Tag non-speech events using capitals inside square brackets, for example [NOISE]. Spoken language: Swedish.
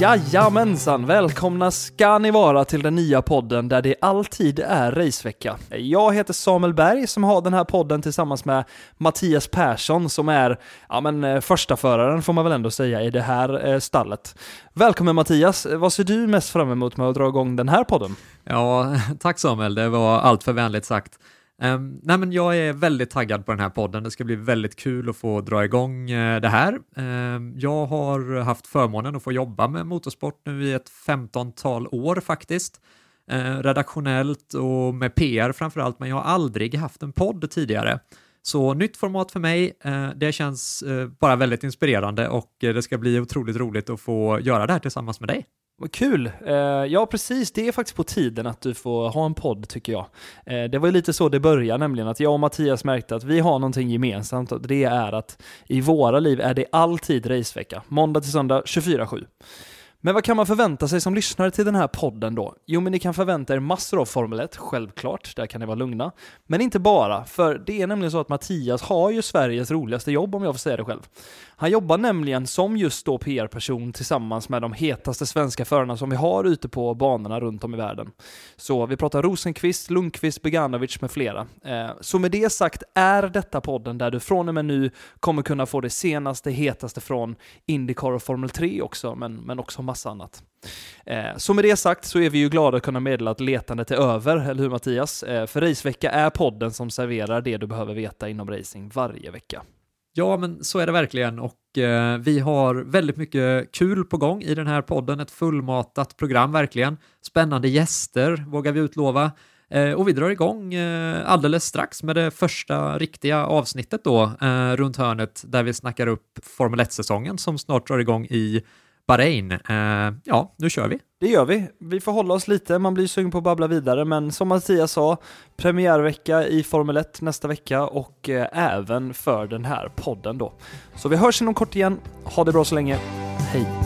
Jajamensan, välkomna ska ni vara till den nya podden där det alltid är racevecka. Jag heter Samuel Berg som har den här podden tillsammans med Mattias Persson som är, ja men eh, första föraren får man väl ändå säga i det här eh, stallet. Välkommen Mattias, vad ser du mest fram emot med att dra igång den här podden? Ja, [LAUGHS] tack Samuel, det var allt för vänligt sagt. Um, nej men jag är väldigt taggad på den här podden. Det ska bli väldigt kul att få dra igång uh, det här. Um, jag har haft förmånen att få jobba med motorsport nu i ett femtontal år faktiskt. Uh, redaktionellt och med PR framförallt, men jag har aldrig haft en podd tidigare. Så nytt format för mig. Uh, det känns eh, bara väldigt inspirerande och eh, det ska bli otroligt roligt att få göra det här tillsammans med dig. Vad kul! Eh, ja, precis. Det är faktiskt på tiden att du får ha en podd, tycker jag. Eh, det var ju lite så det började, nämligen att jag och Mattias märkte att vi har någonting gemensamt och det är att i våra liv är det alltid racevecka. Måndag till söndag 24-7. Men vad kan man förvänta sig som lyssnare till den här podden då? Jo, men ni kan förvänta er massor av Formel 1, självklart, där kan ni vara lugna. Men inte bara, för det är nämligen så att Mattias har ju Sveriges roligaste jobb om jag får säga det själv. Han jobbar nämligen som just då PR-person tillsammans med de hetaste svenska förarna som vi har ute på banorna runt om i världen. Så vi pratar Rosenqvist, Lundqvist, Beganovic med flera. Eh, så med det sagt är detta podden där du från och med nu kommer kunna få det senaste, hetaste från Indycar och Formel 3 också, men, men också massa annat. Eh, så med det sagt så är vi ju glada att kunna meddela att letandet är över, eller hur Mattias? Eh, för Racevecka är podden som serverar det du behöver veta inom racing varje vecka. Ja, men så är det verkligen och eh, vi har väldigt mycket kul på gång i den här podden. Ett fullmatat program verkligen. Spännande gäster vågar vi utlova. Eh, och vi drar igång eh, alldeles strax med det första riktiga avsnittet då eh, runt hörnet där vi snackar upp Formel 1-säsongen som snart drar igång i Bahrain. Eh, ja, nu kör vi. Det gör vi. Vi får hålla oss lite, man blir sugen på att babbla vidare, men som Mattias sa, premiärvecka i Formel 1 nästa vecka och eh, även för den här podden då. Så vi hörs inom kort igen. Ha det bra så länge. Hej!